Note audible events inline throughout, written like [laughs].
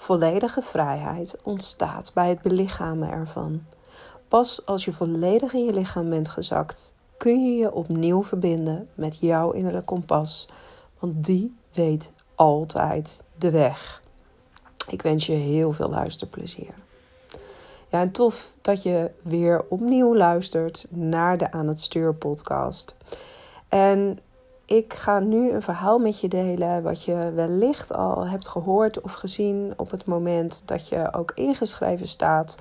Volledige vrijheid ontstaat bij het belichamen ervan. Pas als je volledig in je lichaam bent gezakt, kun je je opnieuw verbinden met jouw innerlijke kompas, want die weet altijd de weg. Ik wens je heel veel luisterplezier. Ja, en tof dat je weer opnieuw luistert naar de Aan het Stuur podcast. En ik ga nu een verhaal met je delen wat je wellicht al hebt gehoord of gezien op het moment dat je ook ingeschreven staat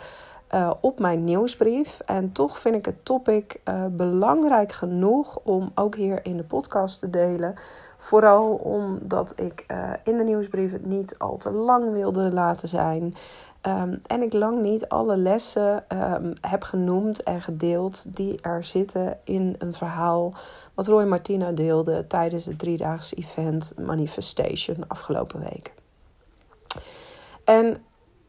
uh, op mijn nieuwsbrief. En toch vind ik het topic uh, belangrijk genoeg om ook hier in de podcast te delen. Vooral omdat ik uh, in de nieuwsbrief het niet al te lang wilde laten zijn. Um, en ik lang niet alle lessen um, heb genoemd en gedeeld die er zitten in een verhaal wat Roy Martina deelde tijdens het driedaagse event Manifestation afgelopen week. En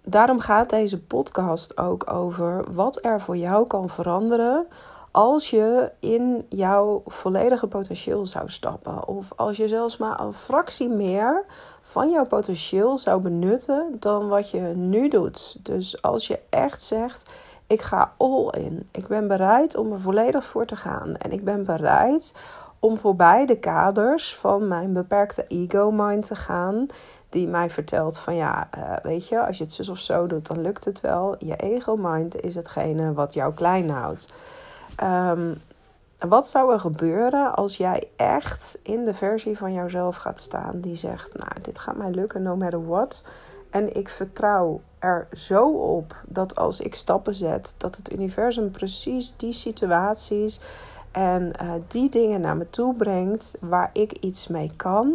daarom gaat deze podcast ook over wat er voor jou kan veranderen als je in jouw volledige potentieel zou stappen. Of als je zelfs maar een fractie meer van jouw potentieel zou benutten dan wat je nu doet. Dus als je echt zegt: Ik ga all in. Ik ben bereid om er volledig voor te gaan. En ik ben bereid om voorbij de kaders van mijn beperkte ego-mind te gaan. Die mij vertelt van ja, uh, weet je, als je het zus of zo doet, dan lukt het wel. Je ego-mind is hetgene wat jou klein houdt. Um, wat zou er gebeuren als jij echt in de versie van jouzelf gaat staan die zegt: Nou, dit gaat mij lukken, no matter what. En ik vertrouw er zo op dat als ik stappen zet, dat het universum precies die situaties en uh, die dingen naar me toe brengt waar ik iets mee kan,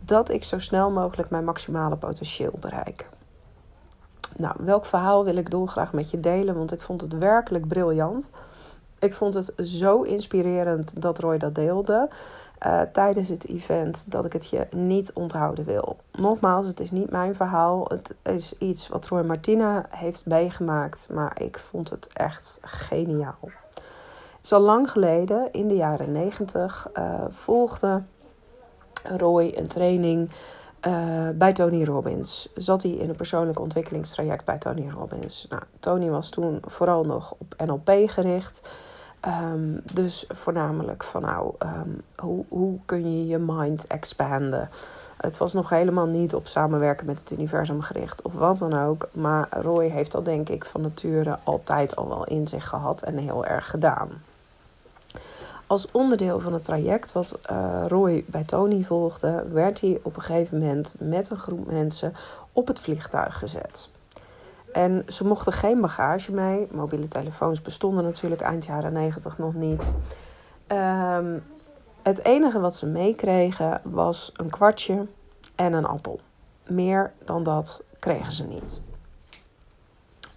dat ik zo snel mogelijk mijn maximale potentieel bereik. Nou, welk verhaal wil ik dolgraag met je delen? Want ik vond het werkelijk briljant. Ik vond het zo inspirerend dat Roy dat deelde uh, tijdens het event dat ik het je niet onthouden wil. Nogmaals, het is niet mijn verhaal. Het is iets wat Roy Martina heeft meegemaakt, maar ik vond het echt geniaal. Zo lang geleden, in de jaren negentig, uh, volgde Roy een training uh, bij Tony Robbins. Zat hij in een persoonlijk ontwikkelingstraject bij Tony Robbins. Nou, Tony was toen vooral nog op NLP gericht. Um, dus voornamelijk van nou, um, hoe, hoe kun je je mind expanden? Het was nog helemaal niet op samenwerken met het universum gericht of wat dan ook. Maar Roy heeft dat denk ik van nature altijd al wel in zich gehad en heel erg gedaan. Als onderdeel van het traject wat uh, Roy bij Tony volgde, werd hij op een gegeven moment met een groep mensen op het vliegtuig gezet. En ze mochten geen bagage mee. Mobiele telefoons bestonden natuurlijk eind jaren 90 nog niet. Um, het enige wat ze meekregen was een kwartje en een appel. Meer dan dat kregen ze niet.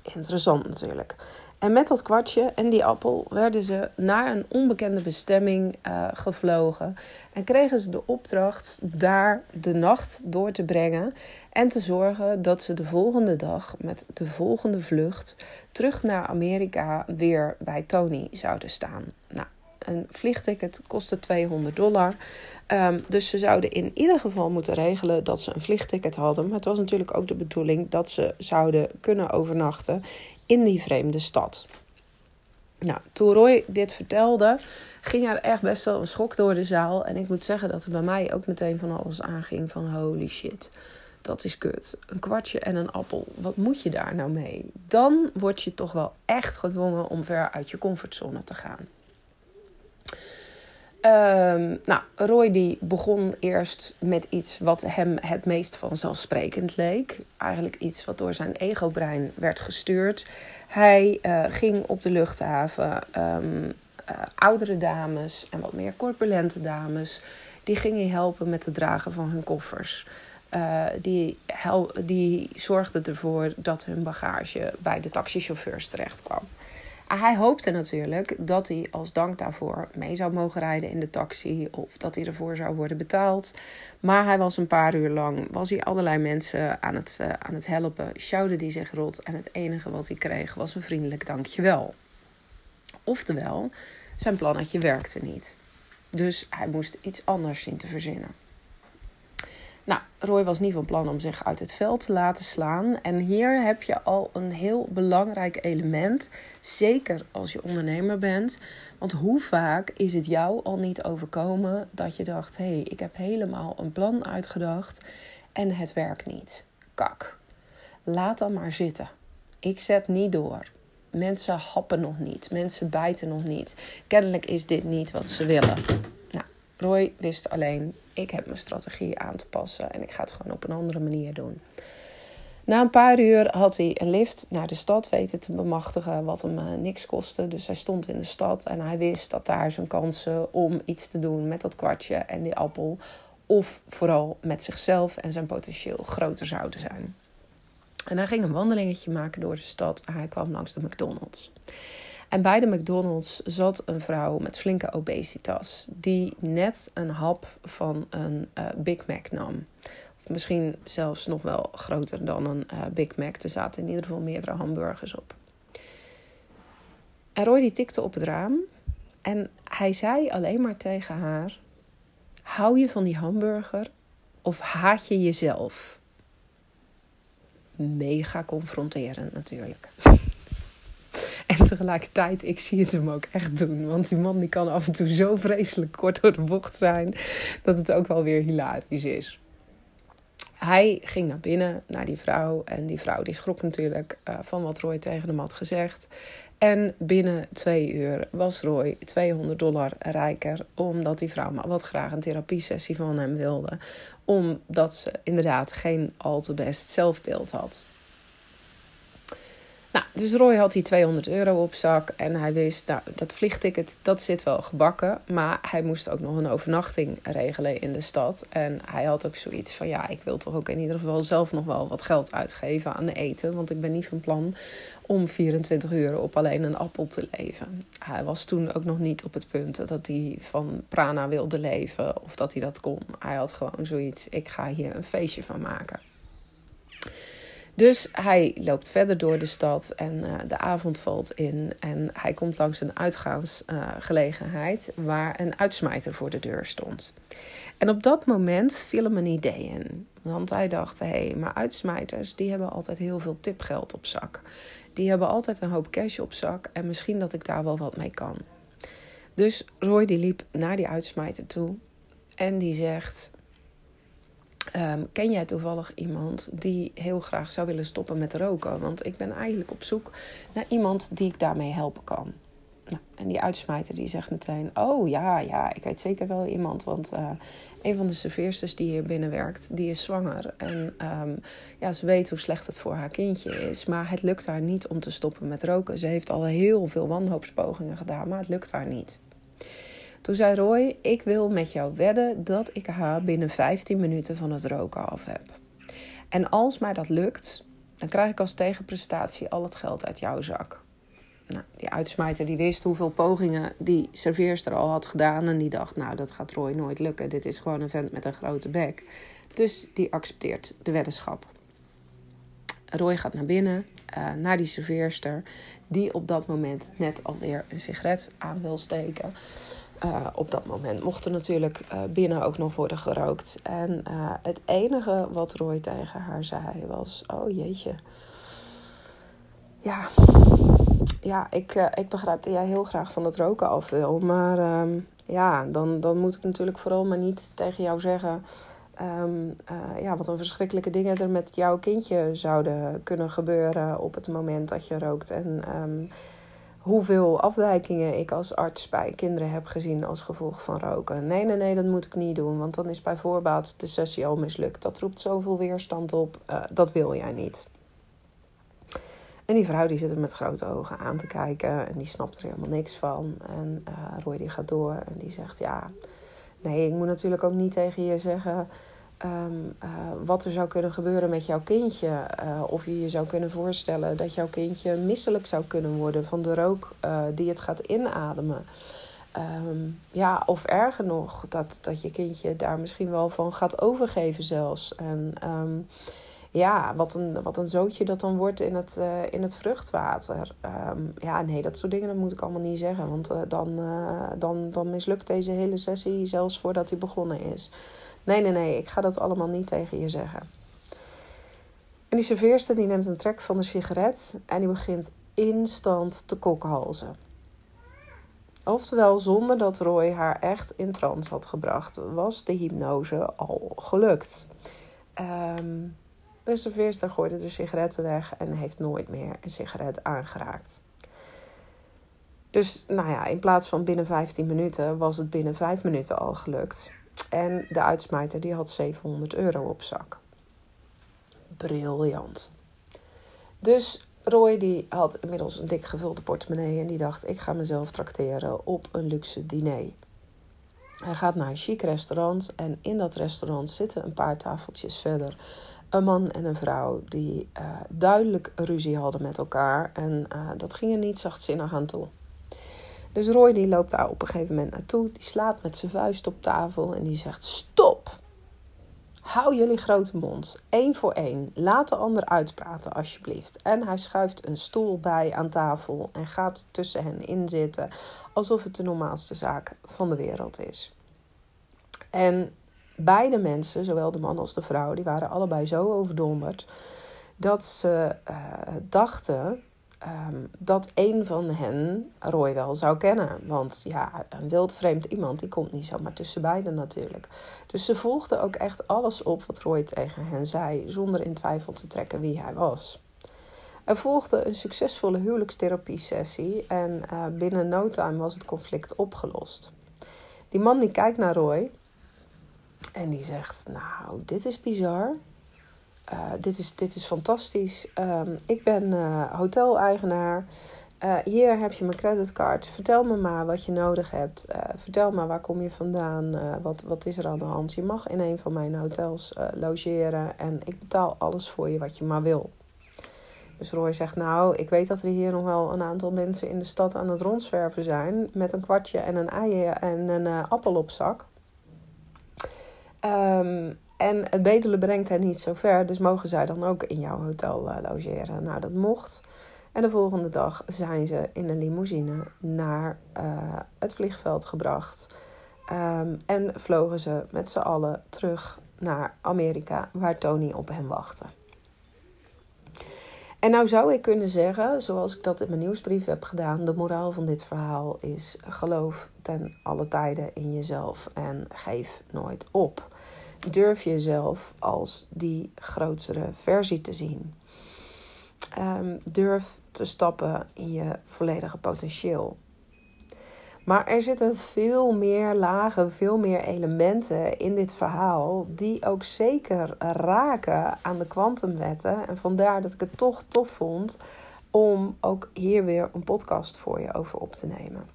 Interessant natuurlijk. En met dat kwartje en die appel werden ze naar een onbekende bestemming uh, gevlogen. En kregen ze de opdracht daar de nacht door te brengen. En te zorgen dat ze de volgende dag met de volgende vlucht terug naar Amerika weer bij Tony zouden staan. Nou, een vliegticket kostte 200 dollar. Um, dus ze zouden in ieder geval moeten regelen dat ze een vliegticket hadden. Maar het was natuurlijk ook de bedoeling dat ze zouden kunnen overnachten in die vreemde stad. Nou, toen Roy dit vertelde, ging er echt best wel een schok door de zaal. En ik moet zeggen dat er bij mij ook meteen van alles aanging van holy shit. Dat is kut. Een kwartje en een appel. Wat moet je daar nou mee? Dan word je toch wel echt gedwongen om ver uit je comfortzone te gaan. Um, nou, Roy die begon eerst met iets wat hem het meest vanzelfsprekend leek. Eigenlijk iets wat door zijn ego-brein werd gestuurd. Hij uh, ging op de luchthaven um, uh, oudere dames en wat meer corpulente dames... die ging hij helpen met het dragen van hun koffers. uh, die, die zorgde ervoor dat hun bagage bij de taxichauffeurs terecht kwam. Hij hoopte natuurlijk dat hij als dank daarvoor mee zou mogen rijden in de taxi of dat hij ervoor zou worden betaald. Maar hij was een paar uur lang, was hij allerlei mensen aan het, uh, aan het helpen, sjouwde hij zich rot en het enige wat hij kreeg was een vriendelijk dankjewel. Oftewel, zijn plannetje werkte niet. Dus hij moest iets anders zien te verzinnen. Nou, Roy was niet van plan om zich uit het veld te laten slaan. En hier heb je al een heel belangrijk element. Zeker als je ondernemer bent. Want hoe vaak is het jou al niet overkomen dat je dacht: hé, hey, ik heb helemaal een plan uitgedacht en het werkt niet? Kak. Laat dan maar zitten. Ik zet niet door. Mensen happen nog niet. Mensen bijten nog niet. Kennelijk is dit niet wat ze willen. Roy wist alleen ik heb mijn strategie aan te passen en ik ga het gewoon op een andere manier doen. Na een paar uur had hij een lift naar de stad weten te bemachtigen, wat hem uh, niks kostte. Dus hij stond in de stad en hij wist dat daar zijn kansen om iets te doen met dat kwartje en die appel, of vooral met zichzelf en zijn potentieel groter zouden zijn. En hij ging een wandelingetje maken door de stad en hij kwam langs de McDonald's. En bij de McDonald's zat een vrouw met flinke obesitas, die net een hap van een uh, Big Mac nam. Of misschien zelfs nog wel groter dan een uh, Big Mac. Er zaten in ieder geval meerdere hamburgers op. En Roy die tikte op het raam en hij zei alleen maar tegen haar: Hou je van die hamburger of haat je jezelf? Mega confronterend natuurlijk. [laughs] En tegelijkertijd, ik zie het hem ook echt doen. Want die man die kan af en toe zo vreselijk kort door de bocht zijn. Dat het ook wel weer hilarisch is. Hij ging naar binnen, naar die vrouw. En die vrouw die schrok natuurlijk uh, van wat Roy tegen hem had gezegd. En binnen twee uur was Roy 200 dollar rijker. Omdat die vrouw maar wat graag een therapiesessie van hem wilde. Omdat ze inderdaad geen al te best zelfbeeld had. Nou, dus Roy had die 200 euro op zak en hij wist, nou, dat vliegticket, dat zit wel gebakken. Maar hij moest ook nog een overnachting regelen in de stad. En hij had ook zoiets van, ja, ik wil toch ook in ieder geval zelf nog wel wat geld uitgeven aan eten. Want ik ben niet van plan om 24 uur op alleen een appel te leven. Hij was toen ook nog niet op het punt dat hij van prana wilde leven of dat hij dat kon. Hij had gewoon zoiets, ik ga hier een feestje van maken. Dus hij loopt verder door de stad en uh, de avond valt in. En hij komt langs een uitgaansgelegenheid uh, waar een uitsmijter voor de deur stond. En op dat moment viel hem een idee in. Want hij dacht, hé, hey, maar uitsmijters die hebben altijd heel veel tipgeld op zak. Die hebben altijd een hoop cash op zak en misschien dat ik daar wel wat mee kan. Dus Roy die liep naar die uitsmijter toe en die zegt... Ehm, ken jij toevallig iemand die heel graag zou willen stoppen met roken? Want ik ben eigenlijk op zoek naar iemand die ik daarmee helpen kan. Nou, en die uitsmijter die zegt meteen: Oh ja, ja, ik weet zeker wel iemand. Want uh, een van de serveersters die hier binnen werkt, die is zwanger. En um, ja, ze weet hoe slecht het voor haar kindje is. Maar het lukt haar niet om te stoppen met roken. Ze heeft al heel veel wanhoopspogingen gedaan, maar het lukt haar niet. Toen zei Roy: Ik wil met jou wedden dat ik haar binnen 15 minuten van het roken af heb. En als mij dat lukt, dan krijg ik als tegenprestatie al het geld uit jouw zak. Nou, die uitsmijter die wist hoeveel pogingen die serveerster al had gedaan. En die dacht, nou dat gaat Roy nooit lukken. Dit is gewoon een vent met een grote bek. Dus die accepteert de weddenschap. Roy gaat naar binnen, uh, naar die serveerster. Die op dat moment net alweer een sigaret aan wil steken. Uh, op dat moment mocht er natuurlijk uh, binnen ook nog worden gerookt. En uh, het enige wat Roy tegen haar zei was: Oh jeetje. Ja, ja ik, ik begrijp dat jij heel graag van het roken af wil. Maar um, ja, dan, dan moet ik natuurlijk vooral maar niet tegen jou zeggen. Um, ja, wat een verschrikkelijke dingen er met jouw kindje zouden kunnen gebeuren op het moment dat je rookt. En um, hoeveel afwijkingen ik als arts bij kinderen heb gezien als gevolg van roken. Nee, nee, nee, dat moet ik niet doen, want dan is bij voorbaat de sessie al mislukt. Dat roept zoveel weerstand op, uh, dat wil jij niet. En die vrouw die zit er met grote ogen aan te kijken en die snapt er helemaal niks van. En uh, Roy die gaat door en die zegt, ja, nee, ik moet natuurlijk ook niet tegen je zeggen ehm, eh, wat er zou kunnen gebeuren met jouw kindje. Uh, of je je zou kunnen voorstellen dat jouw kindje misselijk zou kunnen worden van de rook uh, die het gaat inademen. Um, ja, of erger nog, dat, dat je kindje daar misschien wel van gaat overgeven zelfs. En um, ja, wat een, wat een zootje dat dan wordt in het, in het vruchtwater. Ja, nee, dat soort dingen moet ik allemaal niet zeggen. Want dan, dan, dan mislukt deze hele sessie zelfs voordat hij begonnen is. Nee, nee, nee, ik ga dat allemaal niet tegen je zeggen. En die serveerster die neemt een trek van de sigaret en die begint instant te kokhalzen. Oftewel, zonder dat Roy haar echt in trance had gebracht, was de hypnose al gelukt. Um, de serveerster gooide de sigaretten weg en heeft nooit meer een sigaret aangeraakt. Dus nou ja, in plaats van binnen 15 minuten was het binnen 5 minuten al gelukt. En de uitsmijter die had 700 euro op zak. Briljant. Dus Roy die had inmiddels een dik gevulde portemonnee en die dacht: ik ga mezelf trakteren op een luxe diner. Hij gaat naar een chic restaurant en in dat restaurant zitten een paar tafeltjes verder een man en een vrouw die uh, duidelijk ruzie hadden met elkaar. En uh, dat ging er niet zachtzinnig aan toe. Dus Roy die loopt daar op een gegeven moment naartoe. Die slaat met zijn vuist op tafel en die zegt: Stop! Hou jullie grote mond. Eén voor één. Laat de ander uitpraten, alsjeblieft. En hij schuift een stoel bij aan tafel en gaat tussen hen inzitten. Alsof het de normaalste zaak van de wereld is. En beide mensen, zowel de man als de vrouw, die waren allebei zo overdonderd dat ze uh, dachten um, dat een van hen Roy wel zou kennen. Want ja, een wildvreemd iemand die komt niet zomaar tussen beiden natuurlijk. Dus ze volgden ook echt alles op wat Roy tegen hen zei, zonder in twijfel te trekken wie hij was. Er volgde een succesvolle huwelijkstherapie-sessie en uh, binnen no time was het conflict opgelost. Die man die kijkt naar Roy en die zegt, nou, dit is bizar. Uh, dit, is, dit is fantastisch. Um, ik ben uh, hoteleigenaar. Uh, hier heb je mijn creditcard. Vertel me maar wat je nodig hebt. vertel me waar kom je vandaan. wat, wat is er aan de hand? Je mag in een van mijn hotels logeren. En ik betaal alles voor je wat je maar wil. Dus Roy zegt, nou, ik weet dat er hier nog wel een aantal mensen in de stad aan het rondzwerven zijn. Met een kwartje en een ei en een appel op zak. Um, en het bedelen brengt hen niet zo ver, dus mogen zij dan ook in jouw hotel uh, logeren. Nou, dat mocht. En de volgende dag zijn ze in een limousine naar uh, het vliegveld gebracht. Um, en vlogen ze met z'n allen terug naar Amerika, waar Tony op hen wachtte. En nou zou ik kunnen zeggen, zoals ik dat in mijn nieuwsbrief heb gedaan, de moraal van dit verhaal is: geloof ten alle tijden in jezelf en geef nooit op. Durf jezelf als die grotere versie te zien. Um, durf te stappen in je volledige potentieel. Maar er zitten veel meer lagen, veel meer elementen in dit verhaal die ook zeker raken aan de kwantumwetten. En vandaar dat ik het toch tof vond om ook hier weer een podcast voor je over op te nemen.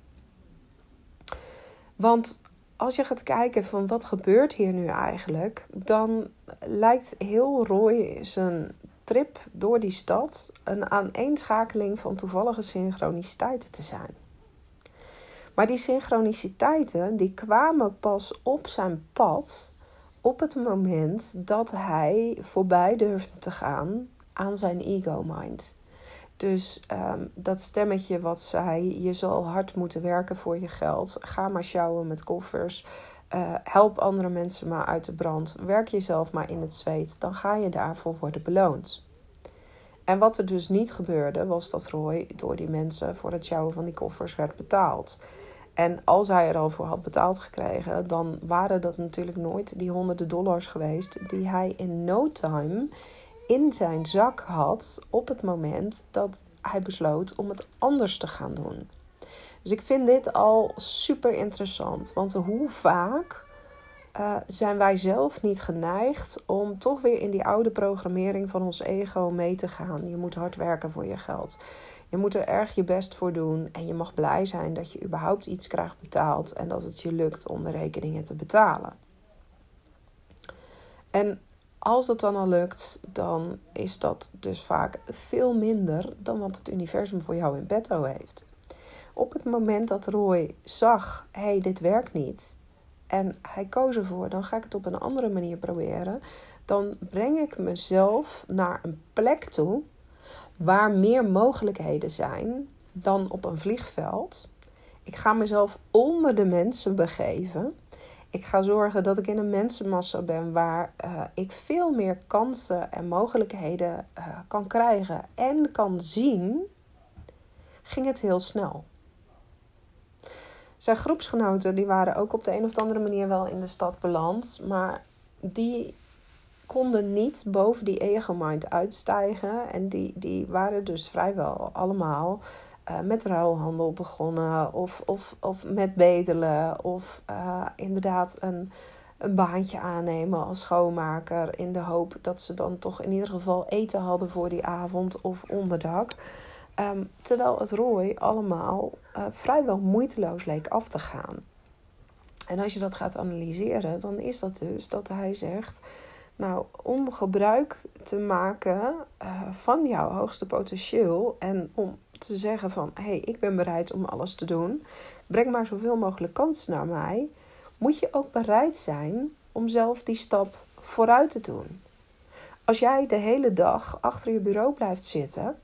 Want als je gaat kijken van wat gebeurt hier nu eigenlijk, dan lijkt heel Roy zijn trip door die stad een aaneenschakeling van toevallige synchroniciteiten te zijn. Maar die synchroniciteiten die kwamen pas op zijn pad op het moment dat hij voorbij durfde te gaan aan zijn ego-mind. Dus um, dat stemmetje wat zei: je zal hard moeten werken voor je geld. Ga maar sjouwen met koffers. Uh, help andere mensen maar uit de brand. Werk jezelf maar in het zweet. Dan ga je daarvoor worden beloond. En wat er dus niet gebeurde, was dat Roy door die mensen voor het sjouwen van die koffers werd betaald. En als hij er al voor had betaald gekregen, dan waren dat natuurlijk nooit die honderden dollars geweest die hij in no time in zijn zak had op het moment dat hij besloot om het anders te gaan doen. Dus ik vind dit al super interessant. Want hoe vaak uh, zijn wij zelf niet geneigd om toch weer in die oude programmering van ons ego mee te gaan? Je moet hard werken voor je geld. Je moet er erg je best voor doen. En je mag blij zijn dat je überhaupt iets krijgt betaald en dat het je lukt om de rekeningen te betalen. En als dat dan al lukt, dan is dat dus vaak veel minder dan wat het universum voor jou in petto heeft. Op het moment dat Roy zag: hé, hey, dit werkt niet. En hij koos ervoor, dan ga ik het op een andere manier proberen. Dan breng ik mezelf naar een plek toe waar meer mogelijkheden zijn dan op een vliegveld. Ik ga mezelf onder de mensen begeven. Ik ga zorgen dat ik in een mensenmassa ben waar uh, ik veel meer kansen en mogelijkheden uh, kan krijgen en kan zien. Ging het heel snel. Zijn groepsgenoten die waren ook op de een of andere manier wel in de stad beland, maar die konden niet boven die ego-mind uitstijgen. En die, die waren dus vrijwel allemaal uh, met ruilhandel begonnen. Of, of, of met bedelen. Of uh, inderdaad een, een baantje aannemen als schoonmaker. In de hoop dat ze dan toch in ieder geval eten hadden voor die avond of onderdak. Um, terwijl het rooi allemaal uh, vrijwel moeiteloos leek af te gaan. En als je dat gaat analyseren, dan is dat dus dat hij zegt nou, om gebruik te maken van jouw hoogste potentieel en om te zeggen van hé, hey, ik ben bereid om alles te doen, breng maar zoveel mogelijk kansen naar mij, moet je ook bereid zijn om zelf die stap vooruit te doen. Als jij de hele dag achter je bureau blijft zitten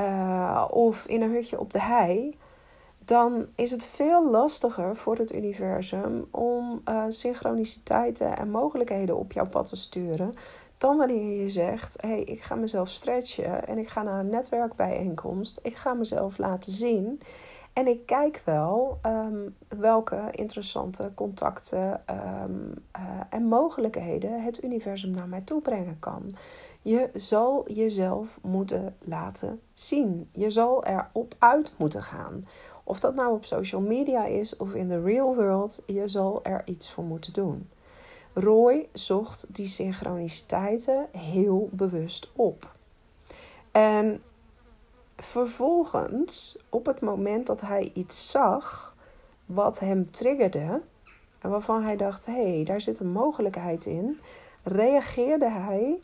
uh, of in een hutje op de hei, dan is het veel lastiger voor het universum om uh, synchroniciteiten en mogelijkheden op jouw pad te sturen. Dan wanneer je zegt: hé, hey, ik ga mezelf stretchen en ik ga naar een netwerkbijeenkomst. Ik ga mezelf laten zien. En ik kijk wel um, welke interessante contacten um, uh, en mogelijkheden het universum naar mij toe brengen kan. Je zal jezelf moeten laten zien. Je zal erop uit moeten gaan. Of dat nou op social media is of in de real world, je zal er iets voor moeten doen. Roy zocht die synchroniciteiten heel bewust op. En vervolgens, op het moment dat hij iets zag wat hem triggerde en waarvan hij dacht: hé, hey, daar zit een mogelijkheid in, reageerde hij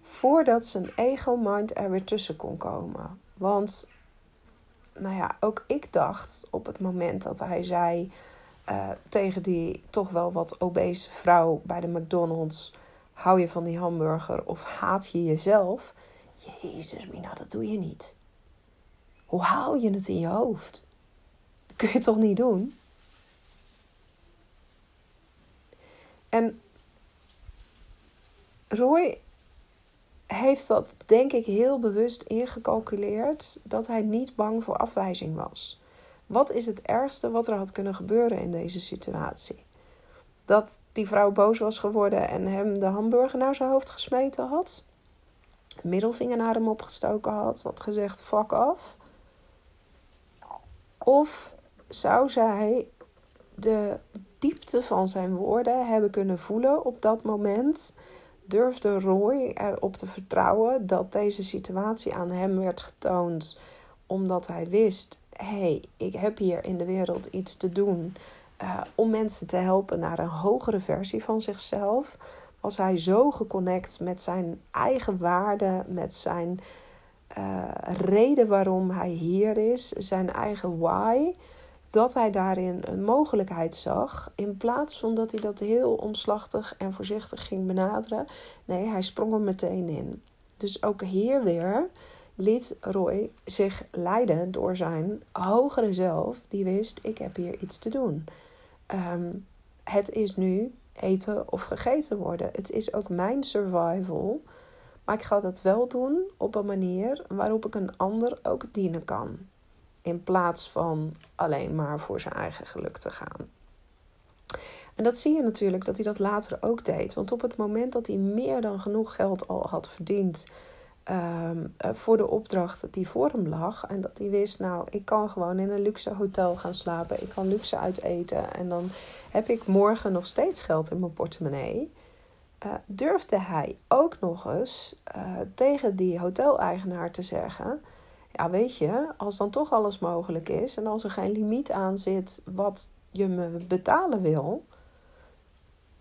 voordat zijn ego-mind er weer tussen kon komen. Want nou ja, ook ik dacht op het moment dat hij zei uh, tegen die toch wel wat obese vrouw bij de McDonald's: hou je van die hamburger of haat je jezelf? Jezus, Mina, dat doe je niet. Hoe haal je het in je hoofd? Dat kun je toch niet doen? En Roy heeft dat denk ik heel bewust ingecalculeerd dat hij niet bang voor afwijzing was. Wat is het ergste wat er had kunnen gebeuren in deze situatie? Dat die vrouw boos was geworden en hem de hamburger naar zijn hoofd gesmeten had? Middelvinger naar hem opgestoken had, had gezegd fuck off? Of zou zij de diepte van zijn woorden hebben kunnen voelen op dat moment durfde Roy erop te vertrouwen dat deze situatie aan hem werd getoond, omdat hij wist: hey, ik heb hier in de wereld iets te doen uh, om mensen te helpen naar een hogere versie van zichzelf. Was hij zo geconnect met zijn eigen waarde, met zijn uh, reden waarom hij hier is, zijn eigen why dat hij daarin een mogelijkheid zag. In plaats van dat hij dat heel omslachtig en voorzichtig ging benaderen. Nee, hij sprong er meteen in. Dus ook hier weer liet Roy zich leiden door zijn hogere zelf. Die wist, ik heb hier iets te doen. Um, het is nu eten of gegeten worden. Het is ook mijn survival. Maar ik ga dat wel doen op een manier waarop ik een ander ook dienen kan. In plaats van alleen maar voor zijn eigen geluk te gaan. En dat zie je natuurlijk dat hij dat later ook deed. Want op het moment dat hij meer dan genoeg geld al had verdiend um, voor de opdracht die voor hem lag. En dat hij wist, nou, ik kan gewoon in een luxe hotel gaan slapen. Ik kan luxe uiteten. En dan heb ik morgen nog steeds geld in mijn portemonnee. Uh, durfde hij ook nog eens uh, tegen die hoteleigenaar te zeggen ja, weet je, als dan toch alles mogelijk is en als er geen limiet aan zit wat je me betalen wil,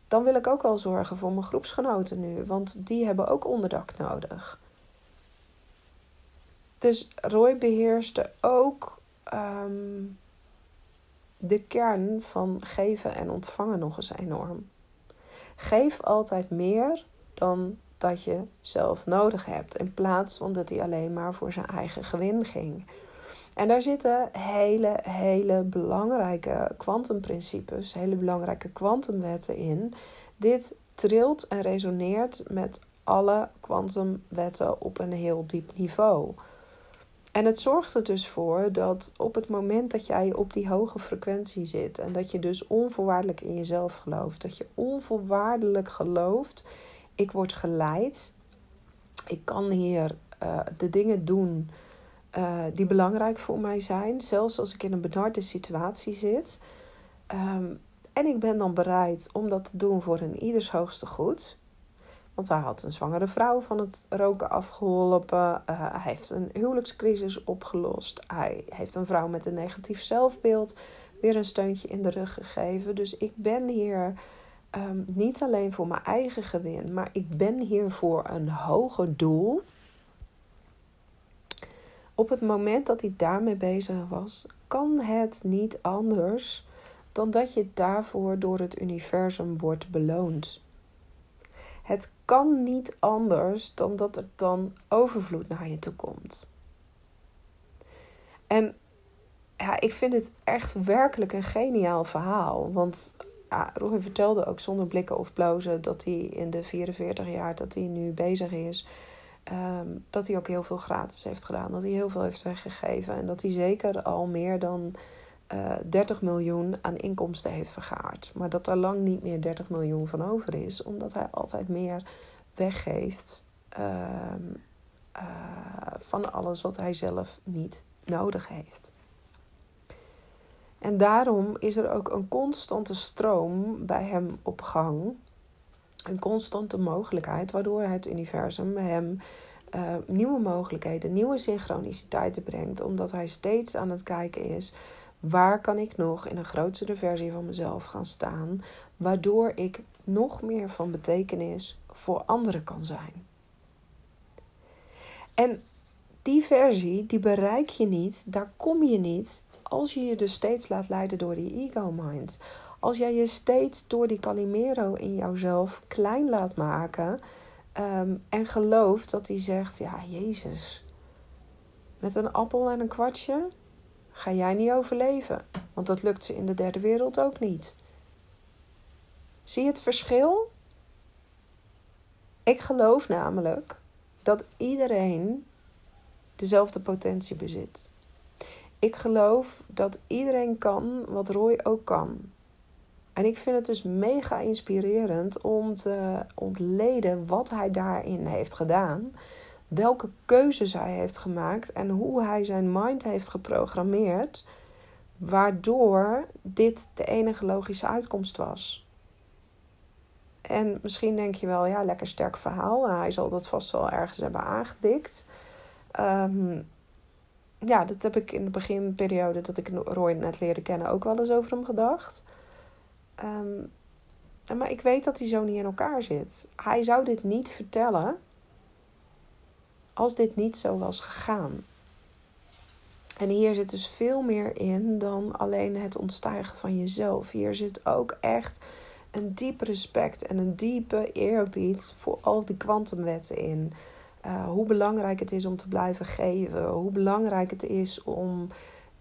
dan wil ik ook wel zorgen voor mijn groepsgenoten nu, want die hebben ook onderdak nodig. Dus Roy beheerste ook ehm, de kern van geven en ontvangen nog eens enorm. Geef altijd meer dan dat je zelf nodig hebt, in plaats van dat hij alleen maar voor zijn eigen gewin ging. En daar zitten hele, hele belangrijke kwantumprincipes, hele belangrijke kwantumwetten in. Dit trilt en resoneert met alle kwantumwetten op een heel diep niveau. En het zorgt er dus voor dat op het moment dat jij op die hoge frequentie zit en dat je dus onvoorwaardelijk in jezelf gelooft, dat je onvoorwaardelijk gelooft, ik word geleid, ik kan hier uh, de dingen doen uh, die belangrijk voor mij zijn, zelfs als ik in een benarde situatie zit. Um, en ik ben dan bereid om dat te doen voor een ieders hoogste goed. Want hij had een zwangere vrouw van het roken afgeholpen. Uh, hij heeft een huwelijkscrisis opgelost. Hij heeft een vrouw met een negatief zelfbeeld weer een steuntje in de rug gegeven. Dus ik ben hier um, niet alleen voor mijn eigen gewin, maar ik ben hier voor een hoger doel. Op het moment dat hij daarmee bezig was, kan het niet anders dan dat je daarvoor door het universum wordt beloond. Het kan niet anders dan dat er dan overvloed naar je toe komt. En ja, ik vind het echt werkelijk een geniaal verhaal. Want ja, vertelde ook zonder blikken of blozen dat hij in de 44 jaar dat hij nu bezig is, ehm, dat hij ook heel veel gratis heeft gedaan. Dat hij heel veel heeft weggegeven. En dat hij zeker al meer dan 30 eh, miljoen aan inkomsten heeft vergaard. Maar dat er lang niet meer 30 miljoen van over is, omdat hij altijd meer weggeeft ehm, eh, van alles wat hij zelf niet nodig heeft. En daarom is er ook een constante stroom bij hem op gang. Een constante mogelijkheid, waardoor het universum hem uh, nieuwe mogelijkheden, nieuwe synchroniciteiten brengt. Omdat hij steeds aan het kijken is Waar kan ik nog in een grotere versie van mezelf gaan staan, waardoor ik nog meer van betekenis voor anderen kan zijn? En die versie, die bereik je niet, daar kom je niet als je je dus steeds laat leiden door die ego-mind. Als jij je steeds door die Calimero in jouzelf klein laat maken um, en gelooft dat hij zegt: Ja, Jezus, met een appel en een kwartje, ga jij niet overleven. Want dat lukt ze in de derde wereld ook niet. Zie je het verschil? Ik geloof namelijk dat iedereen dezelfde potentie bezit. Ik geloof dat iedereen kan wat Roy ook kan. En ik vind het dus mega inspirerend om te ontleden wat hij daarin heeft gedaan welke keuzes hij heeft gemaakt en hoe hij zijn mind heeft geprogrammeerd, waardoor dit de enige logische uitkomst was. En misschien denk je wel, ja, lekker sterk verhaal. Hij zal dat vast wel ergens hebben aangedikt. Um, ja, dat heb ik in de beginperiode dat ik Roy net leerde kennen ook wel eens over hem gedacht. Um, maar ik weet dat hij zo niet in elkaar zit. Hij zou dit niet vertellen als dit niet zo was gegaan. En hier zit dus veel meer in dan alleen het ontstijgen van jezelf. Hier zit ook echt een diep respect en een diepe eerbied voor al die kwantumwetten in. Uh, hoe belangrijk het is om te blijven geven. Hoe belangrijk het is om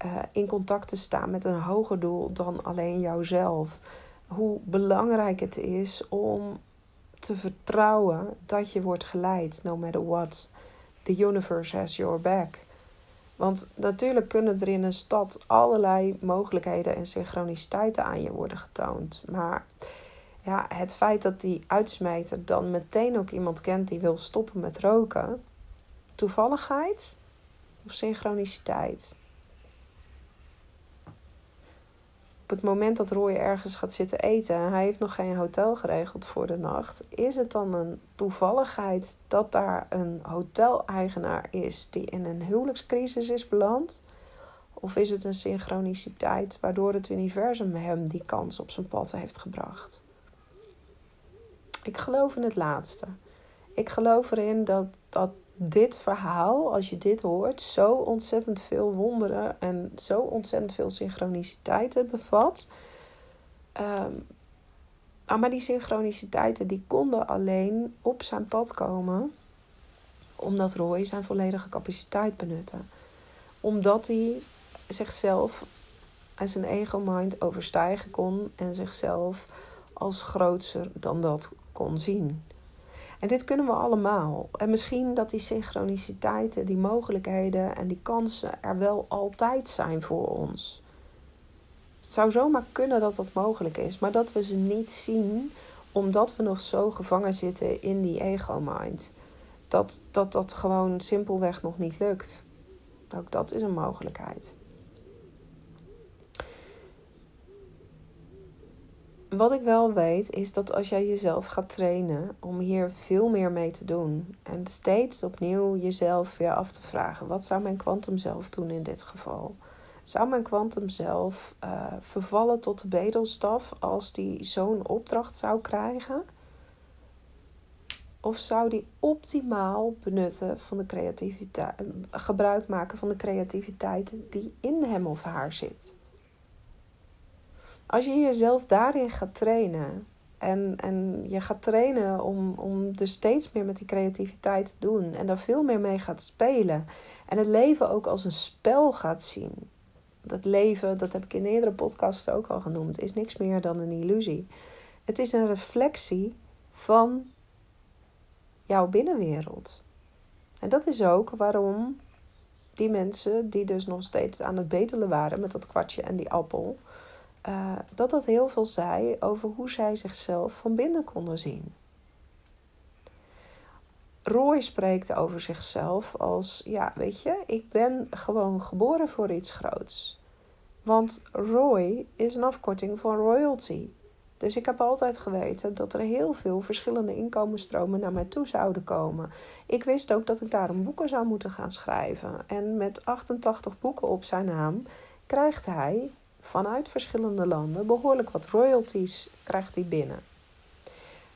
uh, in contact te staan met een hoger doel dan alleen jouzelf. Hoe belangrijk het is om te vertrouwen dat je wordt geleid, no matter what the universe has your back. Want natuurlijk kunnen er in een stad allerlei mogelijkheden en synchroniciteiten aan je worden getoond. Maar ja, het feit dat die uitsmijter dan meteen ook iemand kent die wil stoppen met roken, toevalligheid of synchroniciteit? Op het moment dat Roy ergens gaat zitten eten en hij heeft nog geen hotel geregeld voor de nacht, is het dan een toevalligheid dat daar een hoteleigenaar is die in een huwelijkscrisis is beland? Of is het een synchroniciteit waardoor het universum hem die kans op zijn pad heeft gebracht? Ik geloof in het laatste. Ik geloof erin dat, dat dit verhaal, als je dit hoort, zo ontzettend veel wonderen en zo ontzettend veel synchroniciteiten bevat. Um, maar die synchroniciteiten die konden alleen op zijn pad komen omdat Roy zijn volledige capaciteit benutte. Omdat hij zichzelf en zijn ego-mind overstijgen kon en zichzelf als grootser dan dat kon zien. En dit kunnen we allemaal. En misschien dat die synchroniciteiten, die mogelijkheden en die kansen er wel altijd zijn voor ons. Het zou zomaar kunnen dat dat mogelijk is, maar dat we ze niet zien omdat we nog zo gevangen zitten in die ego-mind. Dat, dat dat gewoon simpelweg nog niet lukt. Ook dat is een mogelijkheid. Wat ik wel weet is dat als jij jezelf gaat trainen om hier veel meer mee te doen en steeds opnieuw jezelf weer af te vragen: wat zou mijn kwantum zelf doen in dit geval? Zou mijn kwantum zelf uh, vervallen tot de bedelstaf als die zo'n opdracht zou krijgen? Of zou die optimaal benutten van de creativiteit, gebruik maken van de creativiteit die in hem of haar zit? Als je jezelf daarin gaat trainen en, en je gaat trainen om, om dus steeds meer met die creativiteit te doen en daar veel meer mee gaat spelen en het leven ook als een spel gaat zien. Dat leven, dat heb ik in eerdere podcasts ook al genoemd, is niks meer dan een illusie. Het is een reflectie van jouw binnenwereld. En dat is ook waarom die mensen die dus nog steeds aan het betelen waren met dat kwartje en die appel, uh, dat dat heel veel zei over hoe zij zichzelf van binnen konden zien. Roy spreekt over zichzelf als: ja, weet je, ik ben gewoon geboren voor iets groots. Want Roy is een afkorting van royalty. Dus ik heb altijd geweten dat er heel veel verschillende inkomensstromen naar mij toe zouden komen. Ik wist ook dat ik daarom boeken zou moeten gaan schrijven. En met 88 boeken op zijn naam krijgt hij vanuit verschillende landen behoorlijk wat royalties krijgt hij binnen.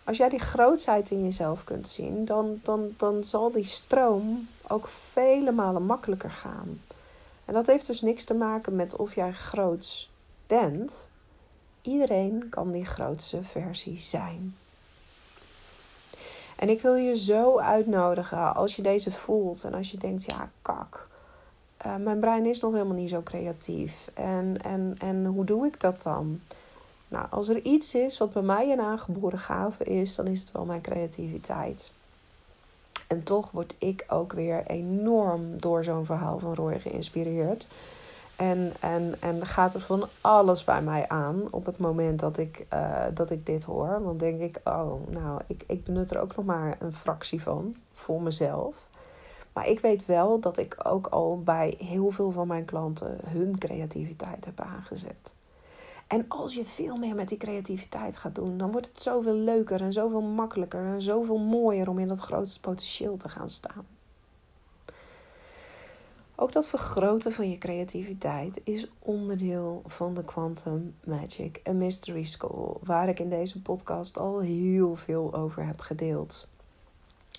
Als jij die grootsheid in jezelf kunt zien, dan, dan, dan zal die stroom ook vele malen makkelijker gaan. En dat heeft dus niks te maken met of jij groots bent. Iedereen kan die grootste versie zijn. En ik wil je zo uitnodigen als je deze voelt en als je denkt, ja, kak. Uh, mijn brein is nog helemaal niet zo creatief. En, en, en hoe doe ik dat dan? Nou, als er iets is wat bij mij een aangeboren gave is, dan is het wel mijn creativiteit. En toch word ik ook weer enorm door zo'n verhaal van Roy geïnspireerd. En, en, en gaat er van alles bij mij aan op het moment dat ik, uh, dat ik dit hoor. Want denk ik, oh, nou, ik, ik benut er ook nog maar een fractie van voor mezelf. Maar ik weet wel dat ik ook al bij heel veel van mijn klanten hun creativiteit heb aangezet. En als je veel meer met die creativiteit gaat doen, dan wordt het zoveel leuker en zoveel makkelijker en zoveel mooier om in dat grootste potentieel te gaan staan. Ook dat vergroten van je creativiteit is onderdeel van de Quantum Magic and Mystery School, waar ik in deze podcast al heel veel over heb gedeeld.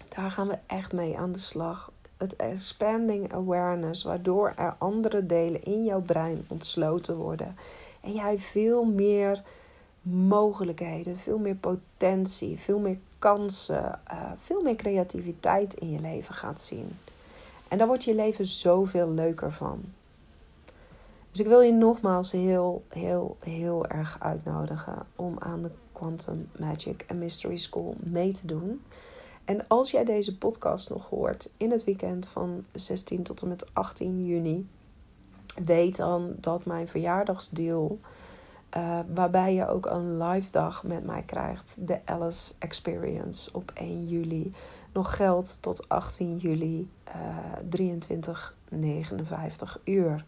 Daar gaan we echt mee aan de slag het expanding awareness, waardoor er andere delen in jouw brein ontsloten worden. En jij veel meer mogelijkheden, veel meer potentie, veel meer kansen, uh, veel meer creativiteit in je leven gaat zien. En daar wordt je leven zoveel leuker van. Dus ik wil je nogmaals heel, heel, heel erg uitnodigen om aan de Quantum Magic and Mystery School mee te doen. En als jij deze podcast nog hoort in het weekend van 16 tot en met 18 juni, weet dan dat mijn verjaardagsdeel, uh, waarbij je ook een live dag met mij krijgt, de Alice Experience op 1 juli, nog geldt tot 18 juli uh, 23:59 uur.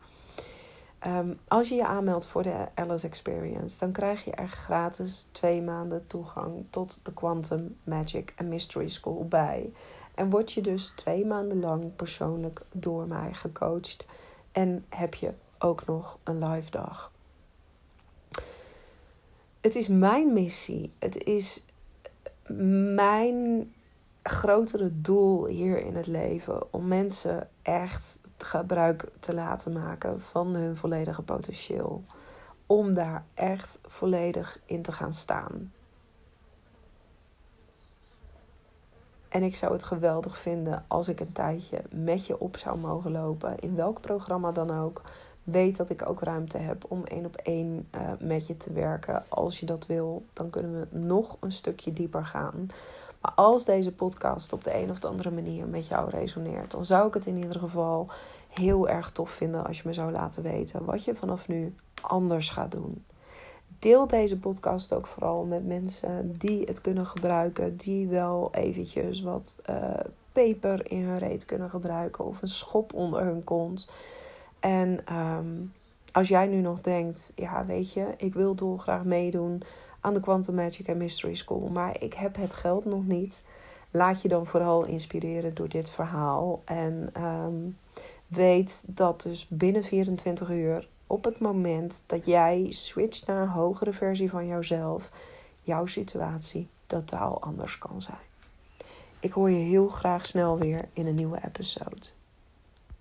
Um, als je je aanmeldt voor de Alice Experience, dan krijg je er gratis twee maanden toegang tot de Quantum Magic and Mystery School bij. En word je dus twee maanden lang persoonlijk door mij gecoacht. En heb je ook nog een live dag. Het is mijn missie. Het is mijn grotere doel hier in het leven om mensen echt gebruik te laten maken van hun volledige potentieel. Om daar echt volledig in te gaan staan. En ik zou het geweldig vinden als ik een tijdje met je op zou mogen lopen. In welk programma dan ook. Weet dat ik ook ruimte heb om één op één uh, met je te werken. Als je dat wil, dan kunnen we nog een stukje dieper gaan. Als deze podcast op de een of de andere manier met jou resoneert, dan zou ik het in ieder geval heel erg tof vinden als je me zou laten weten wat je vanaf nu anders gaat doen. Deel deze podcast ook vooral met mensen die het kunnen gebruiken, die wel eventjes wat uh, peper in hun reet kunnen gebruiken of een schop onder hun kont. En ehm, als jij nu nog denkt, ja weet je, ik wil dolgraag meedoen aan de Quantum Magic and Mystery School, maar ik heb het geld nog niet. Laat je dan vooral inspireren door dit verhaal. En ehm, weet dat dus binnen 24 uur, op het moment dat jij switcht naar een hogere versie van jouzelf, jouw situatie totaal anders kan zijn. Ik hoor je heel graag snel weer in een nieuwe episode.